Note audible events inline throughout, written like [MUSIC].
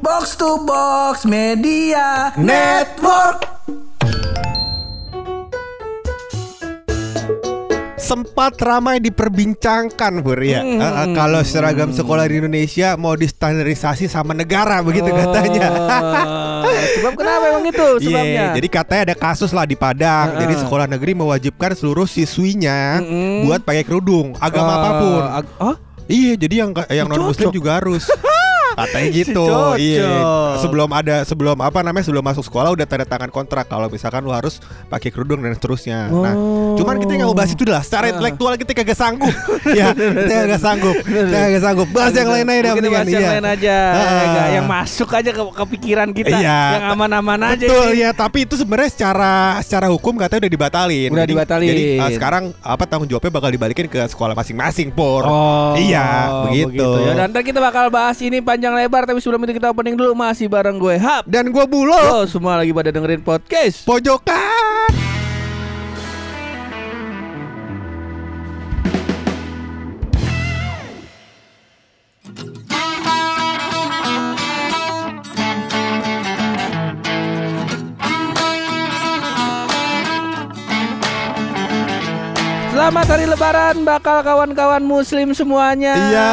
Box to Box Media Network. sempat ramai diperbincangkan Pur ya Hmm. Eh, kalau seragam sekolah di Indonesia mau distandarisasi sama negara begitu katanya Oh, [LAUGHS] Sebab kenapa emang itu Iya, sebabnya? jadi katanya ada kasus lah di Padang. Heeh. Jadi sekolah negeri mewajibkan seluruh siswinya Mm-mm. buat pakai kerudung agama Oh, apa pun. ag- oh, Iya, jadi yang yang non muslim juga harus. [LAUGHS] Katanya gitu. Cocok. Iya. Sebelum ada sebelum apa namanya sebelum masuk sekolah udah tanda tangan kontrak kalau misalkan lu harus pakai kerudung dan seterusnya. Nah, Oh. cuman kita nggak mau bahas itu lah. Secara Ah. intelektual kita kagak sanggup. [LAUGHS] ya, kita kagak sanggup. Kita kagak sanggup. Bahas yang lain aja mendingan. bahas yang Iya. lain aja, yang masuk aja ke, ke pikiran kita, Iya. yang aman-aman aja. Betul ya, tapi itu sebenarnya secara secara hukum katanya udah dibatalin. Udah Jadi- dibatalin. Jadi uh, sekarang apa tanggung jawabnya bakal dibalikin ke sekolah masing-masing, Pur. Oh, Iya, begitu. Ya, dan kita bakal bahas ini panjang lebar, tapi sebelum itu kita opening dulu masih bareng gue Hap. Dan gua bulo Lo semua lagi pada dengerin podcast. pojokan. Hari Lebaran, bakal kawan-kawan Muslim semuanya. Iya,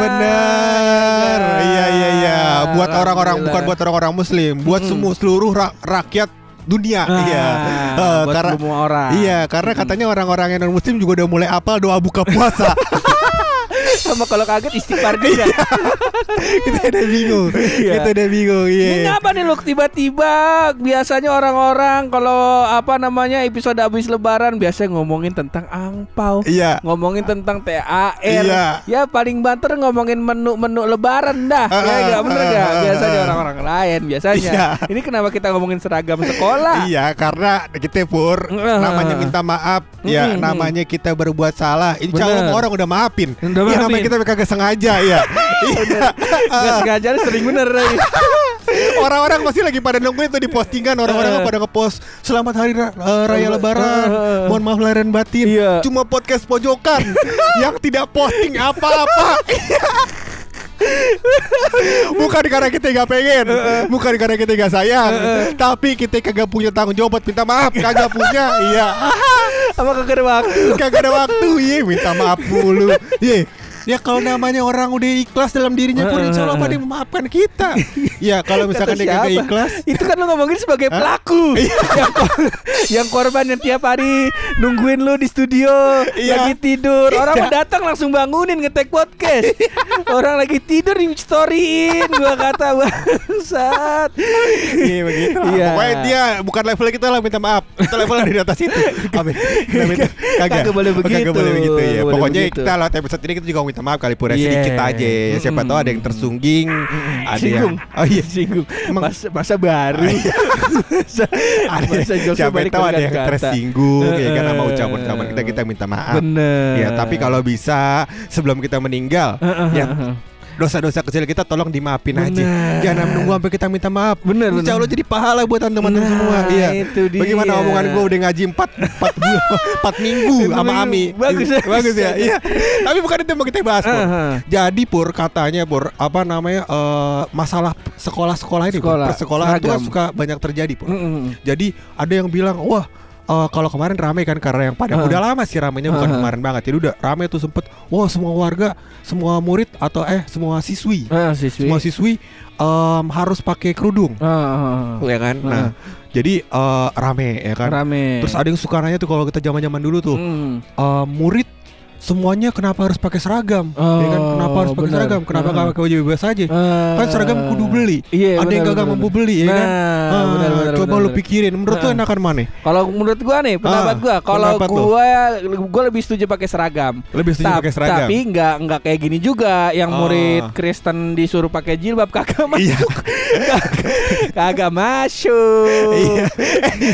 benar. Ya, Iya, iya, iya. Buat orang-orang bukan buat orang-orang muslim, buat Mm. semua seluruh ra- rakyat dunia. Nah, iya. Eh, buat karena semua orang. Iya, karena katanya orang-orang yang non muslim juga udah mulai apal doa buka puasa. [LAUGHS] [LAUGHS] Sama kalau kaget istighfar [LAUGHS] juga. kita udah bingung. [LAUGHS] Iya. Kita udah bingung. Iya. Ini apa nih lu tiba-tiba biasanya orang-orang kalau apa namanya episode habis lebaran biasanya ngomongin tentang angpau. Iya. Ngomongin tentang THR. Iya. Ya paling banter ngomongin menu-menu lebaran dah. Ah, ya enggak bener ah, enggak? ah, Biasanya ah. orang-orang lain biasanya. Iya. Ini kenapa kita ngomongin seragam sekolah? Iya, karena kita pur namanya minta maaf, ya namanya kita berbuat salah. Insya Allah orang udah maafin. Udah Ya, maafin. kita kagak sengaja ya. Iya. [LAUGHS] Sengaja sering bener. [LAUGHS] Orang-orang pasti lagi pada nungguin tuh di postingan orang-orang Eh. pada ngepost selamat hari eh, raya lebaran. eh. Mohon maaf lahir dan batin. Iya. Cuma podcast pojokan [LAUGHS] yang tidak posting apa-apa. bukan karena kita nggak pengen, bukan karena kita nggak sayang, tapi kita kagak punya tanggung jawab buat minta maaf, kagak punya, iya, Apa kagak ada waktu? kagak ada waktu, iya minta maaf mulu, iya. Ya kalau namanya orang udah ikhlas dalam dirinya pun insya Allah pada memaafkan kita. [LAUGHS] Ya kalau misalkan dia kagak siapa? ikhlas, Itu kan lu ngomongin sebagai pelaku [LAUGHS] yang, kor- yang korban yang tiap hari nungguin lu di studio Iya. Lagi tidur Orang Iya. mau datang langsung bangunin ngetek podcast Orang lagi tidur di storyin Gua kata [LAUGHS] bangsat Iya begitu lah. Iya. Pokoknya dia bukan level kita lah minta maaf. Kita level di atas itu. Amin. Kagak. Kagak boleh Kagak begitu. boleh ya. Pokoknya kita lewat episode ini kita juga minta maaf kali pura Iya. sedikit aja. Ya, siapa tahu ada yang tersungging, ada yang Oh iya. Singgung Masa, masa baru masa, [LAUGHS] Ada masa siapa tahu ada yang berkata-kata. tersinggung ya kan sama ucapan-ucapan kita kita minta maaf. Bener Ya, tapi kalau bisa sebelum kita meninggal, ya dosa-dosa kecil kita tolong dimaafin aja. Bener. Jangan menunggu sampai kita minta maaf. Bener, Insya. Allah jadi pahala buat teman-teman Nah, semua. Iya. itu dia. Bagaimana omongan gue udah ngaji 4 4 4 minggu sama Ami. Bagus, [LAUGHS] Bagus ya. Iya. Tapi bukan itu yang mau kita bahas, Pur. Aha. Jadi Pur katanya Pur, apa namanya eh, masalah sekolah-sekolah ini, Pur. Sekolah, Persekolahan itu kan suka banyak terjadi, Pur. Mm-mm. Jadi ada yang bilang, wah eh, kalau kemarin ramai kan karena yang pada Ah. udah lama sih ramainya bukan Ah. kemarin banget. Jadi udah ramai tuh sempet, wah semua warga, semua murid atau eh semua siswi, Ah, siswi. semua siswi em, harus pakai kerudung, ah. ya kan? Nah, jadi eh, rame ya kan. Rame. Terus ada yang suka nanya tuh kalau kita zaman-zaman dulu tuh, Hmm. eh, murid semuanya kenapa harus pakai seragam? ya kan? Oh, Kenapa harus pakai seragam? Kenapa Ah. nggak pakai baju bebas aja? Ah. Kan seragam kudu beli. Iya, ada yang benar, mampu beli ya kan? Nah, Ah, benar, benar, coba benar, lu pikirin menurut lu Nah. enakan mana? Kalau menurut gua nih, pendapat Ah, gua, kalau pendapat lu. gua gua lebih setuju pakai seragam. Lebih setuju Ta- pakai seragam. Tapi nggak nggak kayak gini juga yang Oh. murid Kristen disuruh pakai jilbab kagak Iya. masuk. [LAUGHS] kagak masuk. Iya.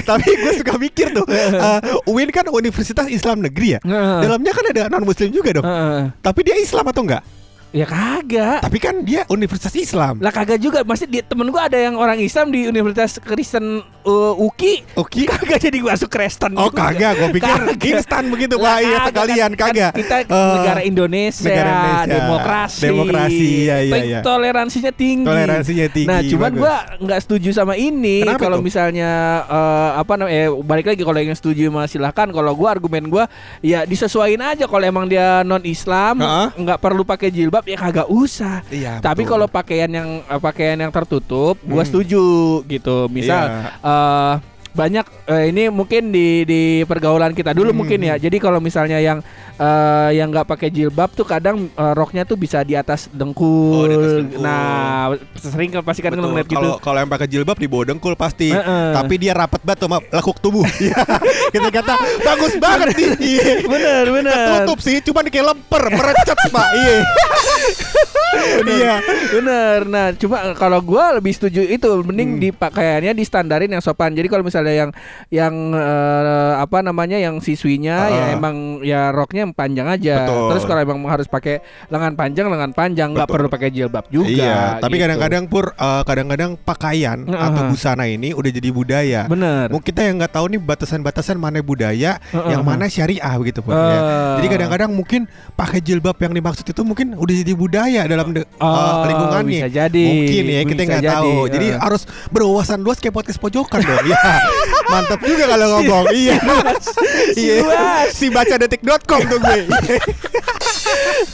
Tapi gue suka mikir tuh. uh, UIN kan Universitas Islam Negeri ya. Dalamnya kan ada non Muslim juga dong. Heeh. Tapi dia Islam atau enggak? Ya kagak. Tapi kan dia Universitas Islam. Lah kagak juga. Masih di temen gua ada yang orang Islam di Universitas Kristen uh, UKI. Oke. Kagak jadi gua masuk Kristen. Oh gitu. kagak, gue pikir Kagak. instan begitu Lah, Pak. Iya sekalian kan- kagak. kan Kita Eh, negara Indonesia, negara Indonesia. demokrasi. Demokrasi, iya, iya, iya. Toleransinya tinggi. Toleransinya tinggi, Nah, cuman gua nggak setuju sama ini. Kalau misalnya eh, apa namanya? Eh, balik lagi kalau yang setuju mah silahkan. Kalau gua argumen gua ya disesuaiin aja. Kalau emang dia non Islam nggak perlu pakai jilbab ya kagak usah. Iya, Tapi kalau pakaian yang eh, pakaian yang tertutup, gua Hmm. setuju gitu. Misal Iya. eh, banyak eh, ini mungkin di di pergaulan kita dulu Hmm. mungkin ya. Jadi kalau misalnya yang eh, yang nggak pakai jilbab tuh kadang eh, roknya tuh bisa di atas dengkul. Oh, di atas dengkul. Nah, sering kan pasti kan ngeliat gitu. Kalau kalau yang pakai jilbab di bawah dengkul pasti. Heeh. Tapi dia rapat banget sama lekuk tubuh. [LAUGHS] Iya. Kita kata bagus banget nih. [LAUGHS] Iya. bener bener. Ketutup sih, cuma kayak lemper, merecet Pak. Iya. Iya. Bener. Nah, cuma kalau gua lebih setuju itu mending Hmm. di pakaiannya di standarin yang sopan. Jadi kalau misalnya yang yang eh, apa namanya yang siswinya ya Ah. emang ya roknya yang panjang aja. Betul. Terus kalau emang harus pakai lengan panjang lengan panjang nggak perlu pakai jilbab juga. Iya, tapi gitu. kadang-kadang pur eh, kadang-kadang pakaian Heeh. atau busana ini udah jadi budaya. bener. Mungkin kita yang nggak tahu nih batasan-batasan mana budaya, Heeh. yang mana syariah begitu pun. Eh. ya. Jadi kadang-kadang mungkin pakai jilbab yang dimaksud itu mungkin udah jadi budaya dalam de- Oh, eh, lingkungannya. bisa jadi. Mungkin ya kita nggak jadi, tahu. Jadi eh. harus berwawasan luas kayak podcast pojokan dong. ya. [LAUGHS] Mantap juga kalau ngomong. Iya. Iya. Si baca detik.com tuh gue. [LAUGHS]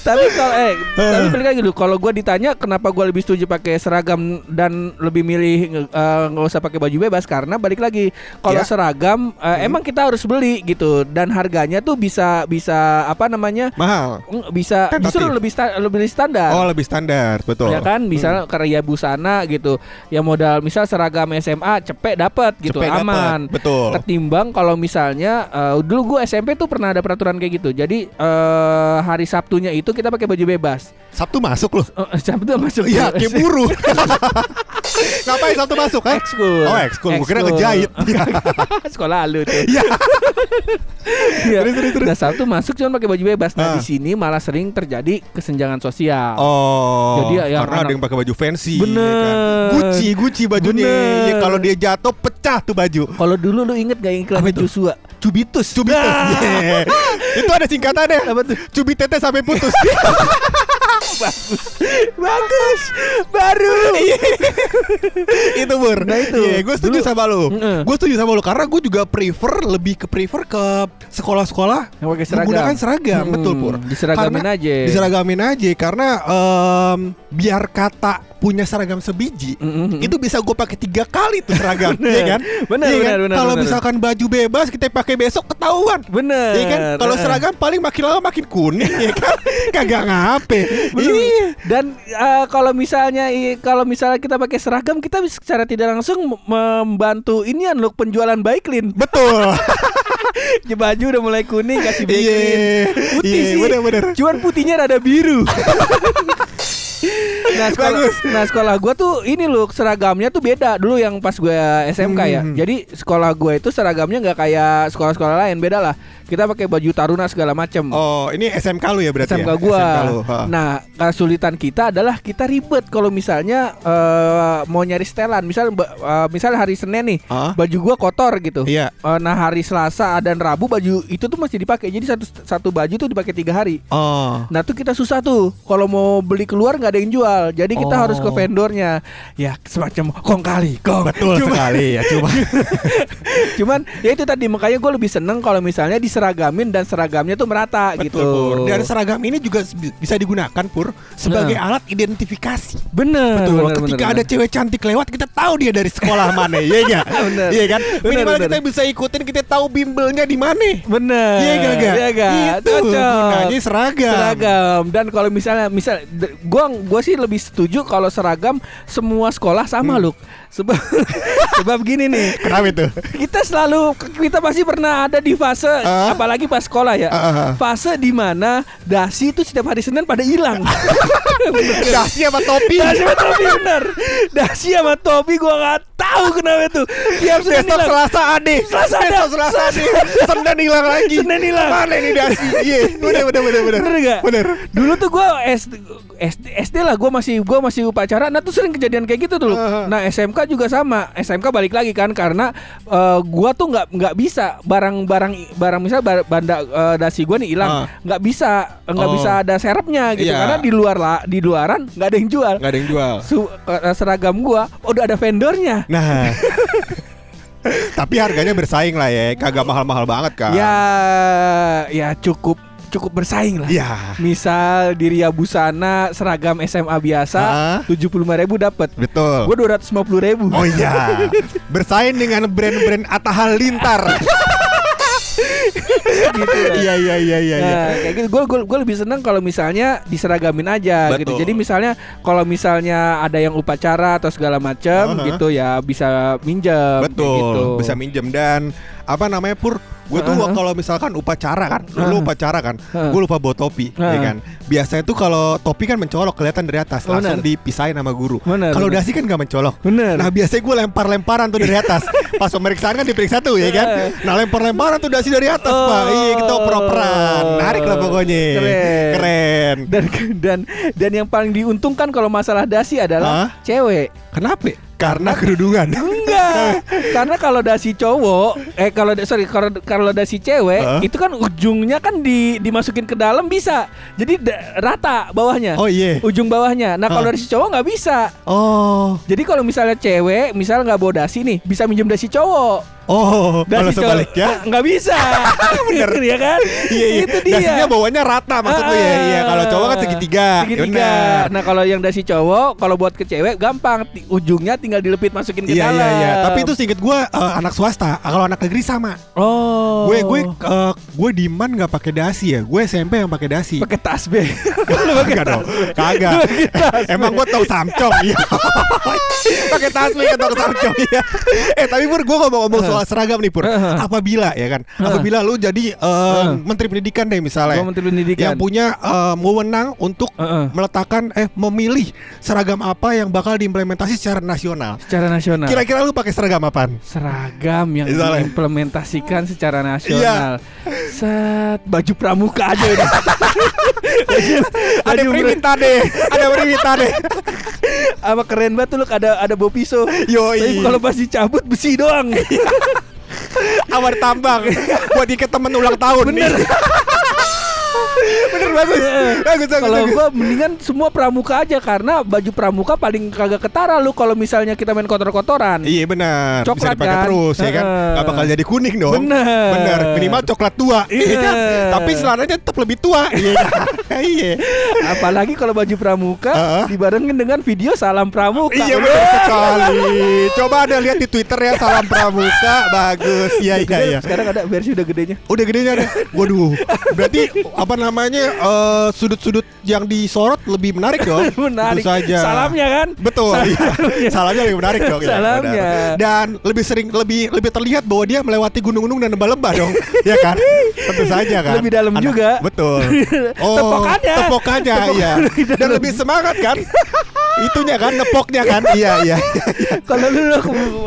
tapi kalau eh tapi balik lagi dulu kalau gua ditanya kenapa gua lebih setuju pakai seragam dan lebih milih eh, nggak usah pakai baju bebas karena balik lagi kalau Ya. seragam eh, emang kita harus beli gitu dan harganya tuh bisa bisa apa namanya Mahal. bisa Tentatif. justru lebih sta- lebih standar Oh, lebih standar, betul. ya kan bisa karya busana gitu ya modal misal seragam SMA cepet dapat gitu Cepet dapet, aman betul. ketimbang kalau misalnya eh, dulu gue SMP tuh pernah ada peraturan kayak gitu jadi eh, hari Sabtunya itu kita pakai baju bebas Sabtu masuk loh. Oh, Sabtu masuk Iya, kayak [LAUGHS] buruh. [LAUGHS] Ngapain Sabtu masuk, eh? Ekskul. Oh, ekskul. Gua kira ngejahit. [LAUGHS] Sekolah lu tuh. Iya. Iya. Terus, terus, terus. Nah Sabtu masuk cuma pakai baju bebas. Nah Ah. di sini malah sering terjadi kesenjangan sosial. Oh, Jadi ya, yang karena ada yang pakai baju fancy, Bener. ya kan? Gucci, Gucci bajunya. Ya, kalau dia jatuh pecah tuh baju. Kalau dulu lu inget gak yang iklan? Joshua? Cubitus. Cubitus. Nah. [LAUGHS] Yeah. Itu ada singkatannya. Apa tuh? Cubit tete sampai putus. [LAUGHS] Bagus. Baru. itu Bur. Nah, itu. Iya, gue setuju Dulu- sama lu. Heeh. Gue setuju sama lu karena gue juga prefer lebih ke prefer ke sekolah-sekolah Yang pakai seragam. menggunakan seragam, Hmm, betul Pur. diseragamin Karena- aja. Diseragamin aja karena em, biar kata punya seragam sebiji Mm-mm. itu bisa gue pakai tiga kali tuh seragam, [LAUGHS] ya kan? Bener, Iya kan? Kalau misalkan baju bebas kita pakai besok ketahuan. Bener. Iya kan? Kalau seragam paling makin lama makin kuning ya kan? [LAUGHS] Kagak ngape. Bener. Iya. Dan eh, kalau misalnya kalau misalnya kita pakai seragam kita bisa secara tidak langsung mem- membantu ini kan loh penjualan Baiklin. Betul. [LAUGHS] Ya, baju udah mulai kuning kasih Baiklin. Iya. Putih Iya, sih. bener-bener. Cuman putihnya rada biru. [LAUGHS] nah [LAUGHS] sekolah, Bagus. nah sekolah gua tuh ini loh seragamnya tuh beda dulu yang pas gue SMK ya. Hmm. Jadi sekolah gue itu seragamnya nggak kayak sekolah-sekolah lain beda lah. Kita pakai baju taruna segala macem. Oh, ini SMK lu ya berarti SMK ya? ha. Nah, kesulitan kita adalah kita ribet kalau misalnya eh, mau nyari setelan. Misal eh, misal hari Senin nih, Hah? baju gua kotor gitu. Iya. Eh, nah, hari Selasa dan Rabu baju itu tuh masih dipakai. Jadi satu satu baju tuh dipakai tiga hari. Oh. Nah tuh kita susah tuh Kalau mau beli keluar nggak ada yang jual Jadi kita Oh. harus ke vendornya Ya semacam kong kali kong Betul Cuma- sekali ya, [LAUGHS] cuma Cuman ya itu tadi Makanya gue lebih seneng Kalau misalnya diseragamin Dan seragamnya tuh merata Betul, gitu Pur. Dan seragam ini juga bisa digunakan Pur sebagai alat identifikasi. Bener Betul. bener, Ketika bener, ada bener. cewek cantik lewat, kita tahu dia dari sekolah mana, iya? [LAUGHS] Bener. Iya kan? Bener, Minimal bener. kita bisa ikutin, kita tahu bimbelnya di mana. Bener Iya enggak? Iya enggak Itu gunanya seragam. seragam dan kalau misalnya misal gua gua sih lebih lebih setuju kalau seragam semua sekolah sama Hmm. Luk. Sebab [LAUGHS] sebab gini nih. Kenapa itu? Kita selalu kita pasti pernah ada di fase Ah. apalagi pas sekolah ya. Ah, ah. Fase di mana dasi itu setiap hari Senin pada hilang. [LAUGHS] Dasi apa topi? Dasi sama topi bener Dasi sama topi gua gak tahu kenapa itu Tiap Senin Besok hilang Selasa ade. Selasa ada. Besok Selasa ade. Senin hilang lagi. Senin hilang. Mana ini dasi? Iya, bener bener bener bener. Gak? Bener. Dulu tuh gua SD, SD, SD lah gua masih gua masih upacara Nah tuh sering kejadian kayak gitu tuh Luk. Ah. Nah SMK juga sama SMK balik lagi kan Karena eh, gua tuh nggak nggak bisa Barang-barang Barang misal bar- banda eh, dasi gua nih hilang nggak bisa nggak Oh. bisa ada serepnya gitu Iya. Karena di luar lah Di luaran nggak ada yang jual Gak ada yang jual. Su- eh, seragam gua udah ada vendornya Nah. [LAUGHS] Tapi harganya bersaing lah ya, kagak mahal-mahal banget kan. Ya, ya cukup cukup bersaing lah. Iya. Misal di Ria Busana seragam SMA biasa tujuh puluh lima ribu dapat. Betul. Gue dua ratus lima puluh ribu. Oh iya, bersaing dengan brand-brand Atta Halilintar. [LAUGHS] gitu lah. Iya iya iya iya. iya. Nah, kayak gitu gue gue lebih seneng kalau misalnya diseragamin aja gitu. Betul. Jadi misalnya kalau misalnya ada yang upacara atau segala macam Aha. gitu ya bisa minjem. Betul, gitu. bisa minjem dan apa namanya pur? Gue tuh Aha. kalau misalkan upacara kan, lu Aha. upacara kan, Aha. gue lupa bawa topi, ya Aha. kan. Biasanya tuh kalau topi kan mencolok kelihatan dari atas, Oh, langsung dipisahin sama guru. Kalau dasi kan gak mencolok. Bener. Nah biasanya gue lempar-lemparan tuh dari atas. [LAUGHS] Pas pemeriksaan kan diperiksa tuh ya kan. Nah lempar-lemparan tuh dasi dari atas Oh. pak. Iya kita oper-operan. Narik lah pokoknya. Keren. Keren. dan dan dan yang paling diuntungkan kalau masalah dasi adalah Hah? cewek. Kenapa? Karena kerudungan. [LAUGHS] Karena kalau dasi cowok, eh kalau sorry kalau kalau dasi cewek Hah? itu kan ujungnya kan di dimasukin ke dalam bisa, jadi da- rata bawahnya. Oh iya. Ujung bawahnya. Nah kalau Hah? dasi cowok nggak bisa. Oh. Jadi kalau misalnya cewek, misal nggak bawa dasi nih, bisa minjem dasi cowok. Oh. Kalau Dasi cowok sebaliknya. Ah, [LAUGHS] nggak bisa. [LAUGHS] Bener ya kan? Iya iya. Itu dia. Dasinya bawahnya rata maksud lu ya. Ah, Iya. Kalau cowok kan segitiga. Segitiga. Benar. Nah kalau yang dasi cowok, kalau buat ke cewek gampang, ujungnya tinggal dilepit masukin ke Iya dalam. iya iya. Tapi itu seinget gue anak swasta. Kalau anak negeri sama. Oh. Gue gue eh, gue diman nggak pakai dasi ya. Gue SMP yang pakai dasi. pakai tasbih. Lu [LAUGHS] pakai Kagak dong, kagak. Emang gue tau samcong iya. [LAUGHS] Pakai tasbih kan tau samcong iya. Eh tapi Pur gue ngomong-ngomong soal seragam nih Pur. Apabila ya kan, apabila lu jadi eh, menteri pendidikan deh misalnya. Gua menteri pendidikan. Yang punya eh, wewenang untuk meletakkan eh memilih seragam apa yang bakal diimplementasi secara nasional. secara nasional. Kira-kira lu pakai seragam apaan? seragam yang Misalnya. diimplementasikan secara Iya. nasional. Set baju pramuka aja udah. [LAUGHS] Ada perminta deh, ada perminta deh. Apa keren banget tuh lu ada ada bawa pisau. Yoi. Tapi kalau pas dicabut besi doang. Awar tambang [LAUGHS] buat diikat temen ulang tahun. Bener. [LAUGHS] Bener bagus. Bagus bagus. Kalau gua mendingan semua pramuka aja karena baju pramuka paling kagak ketara lu kalau misalnya kita main kotor-kotoran. Iya benar, bisa Coklat dipakai kan? terus ya kan. Gak bakal jadi kuning dong. Bener. Bener, minimal coklat tua. Iya kan? Tapi celananya tetap lebih tua. Iya. kan? [LAUGHS] Iya. Apalagi kalau baju pramuka Heeh. dibarengin dengan video salam pramuka. Iya benar sekali. Coba ada lihat di Twitter ya salam pramuka bagus. Iya iya iya. Sekarang ada versi udah gedenya. Udah gedenya ada. Waduh. Berarti apa namanya eh, sudut-sudut yang disorot lebih menarik [LAUGHS] dong. Menarik. Tentu saja. Salamnya kan? Betul. iya. Salamnya lebih menarik dong. ya, Salamnya. benar. Dan lebih sering lebih lebih terlihat bahwa dia melewati gunung-gunung dan lembah-lembah dong. [LAUGHS] ya kan? Tentu saja kan. Lebih dalam juga. Betul. [LAUGHS] Oh, Tepokannya. Tepokannya Tepok- iya. Dan lebih semangat kan? Itunya kan nepoknya kan. Iya iya. Kalau lu, lu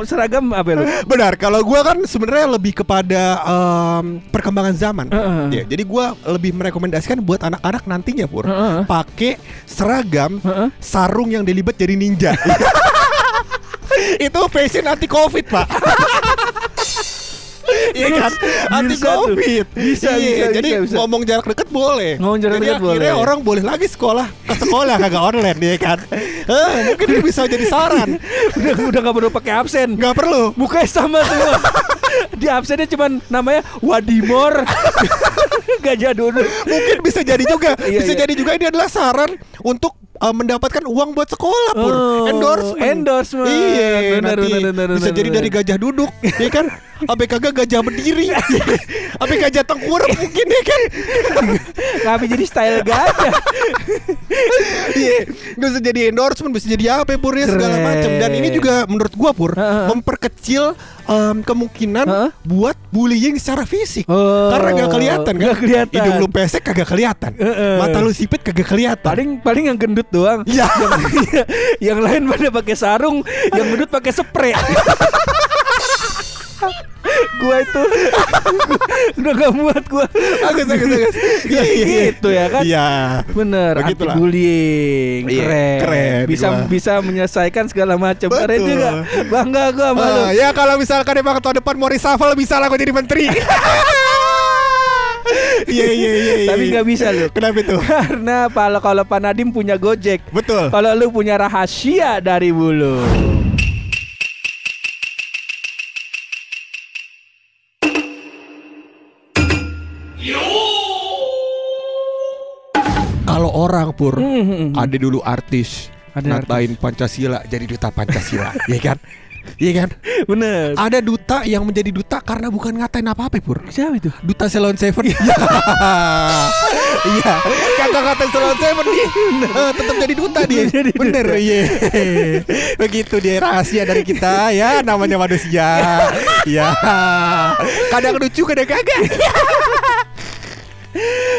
seragam apa lu? Benar, kalau gua kan sebenarnya lebih kepada em, perkembangan zaman. Heeh. Ya, jadi gua lebih merekomendasikan buat anak-anak nantinya pur Heeh. pakai seragam Heeh. sarung yang dilibat jadi ninja. [LAUGHS] Itu fashion anti covid pak. Iya kan, anti Bisa tuh. covid. Bisa, Iya, bisa, Jadi bisa, ngomong jarak dekat boleh. Ngomong jarak jadi dekat akhirnya boleh. orang boleh lagi sekolah ke sekolah kagak online ya kan. [LAUGHS] Eh, mungkin ini bisa jadi saran. [LAUGHS] udah udah gak perlu pakai absen. Nggak perlu. Mukanya sama semua. [LAUGHS] Di absennya cuman namanya Wadimor. Gak jadul. mungkin bisa jadi juga Iya, bisa iya. jadi juga ini adalah saran untuk uh, mendapatkan uang buat sekolah pur Oh, endorsement endorsement. iya Benar, nanti benar, benar, bisa benar, jadi benar. dari gajah duduk [LAUGHS] ya kan Abe kagak gajah berdiri [LAUGHS] Abe gajah tengkurap mungkin ya kan Kenapa jadi style gajah? [LAUGHS] Iya Bisa jadi endorsement Bisa jadi apa ya Pur ya Segala macam Dan ini juga menurut gua Pur Heeh. Memperkecil em, Kemungkinan Heeh. Buat bullying secara fisik Oh, Karena gak kelihatan kan nggak kelihatan. Hidung lu pesek kagak kelihatan Heeh. Mata lu sipit kagak kelihatan paling paling yang gendut doang. Iya [LAUGHS] yang, yang lain pada pakai sarung, yang gendut pakai spray. [LAUGHS] gua itu [LAUGHS] udah gak muat gua. Bagus bagus bagus Iya iya iya. Gitu ya kan? Iya Bener, anti Begitulah. bullying, Iya, keren, keren bisa gua. bisa menyelesaikan segala macam. Keren juga, bangga gua sama lu. Ah, ya kalau misalkan emang tahun depan mau reshuffle bisa lah gue jadi menteri. Iya iya iya. iya. Tapi nggak bisa lu. Kenapa itu? Karena kalau kalau Pak Nadim punya Gojek, Betul. kalau lu punya rahasia dari bulu. Kalau orang pur Hmm, ada dulu artis Ada ngatain Pancasila jadi duta Pancasila, [LAUGHS] Iya kan? Iya kan? Bener. Ada duta yang menjadi duta karena bukan ngatain apa-apa, Pur. Siapa itu? Duta Salon Seven. Iya. [LAUGHS] Kagak ngatain Salon Seven dia. Eh, tetap jadi duta dia. Bener, iya. [LAUGHS] Begitu dia rahasia dari kita ya, namanya manusia. [LAUGHS] Ya. Kadang lucu, kadang kagak.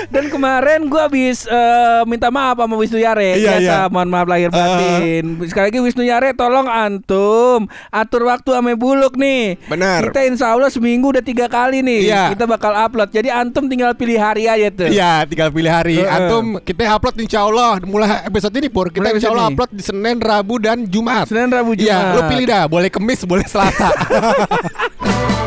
Dan kemarin gua habis eh, minta maaf sama Wisnu Yare. Iya, Biasa, iya. mohon maaf lahir batin. Sekali lagi Wisnu Yare tolong antum atur waktu ame buluk nih. Benar. Kita insya Allah seminggu udah tiga kali nih. Iya. Kita bakal upload. Jadi antum tinggal pilih hari aja tuh. Iya, tinggal pilih hari. Heeh. Antum kita upload insya Allah mulai episode ini pur. Kita insya Allah upload di Senin, Rabu dan Jumat. Senin, Rabu, Iya, Jumat. lu pilih dah. Boleh Kemis, boleh Selasa. [LAUGHS]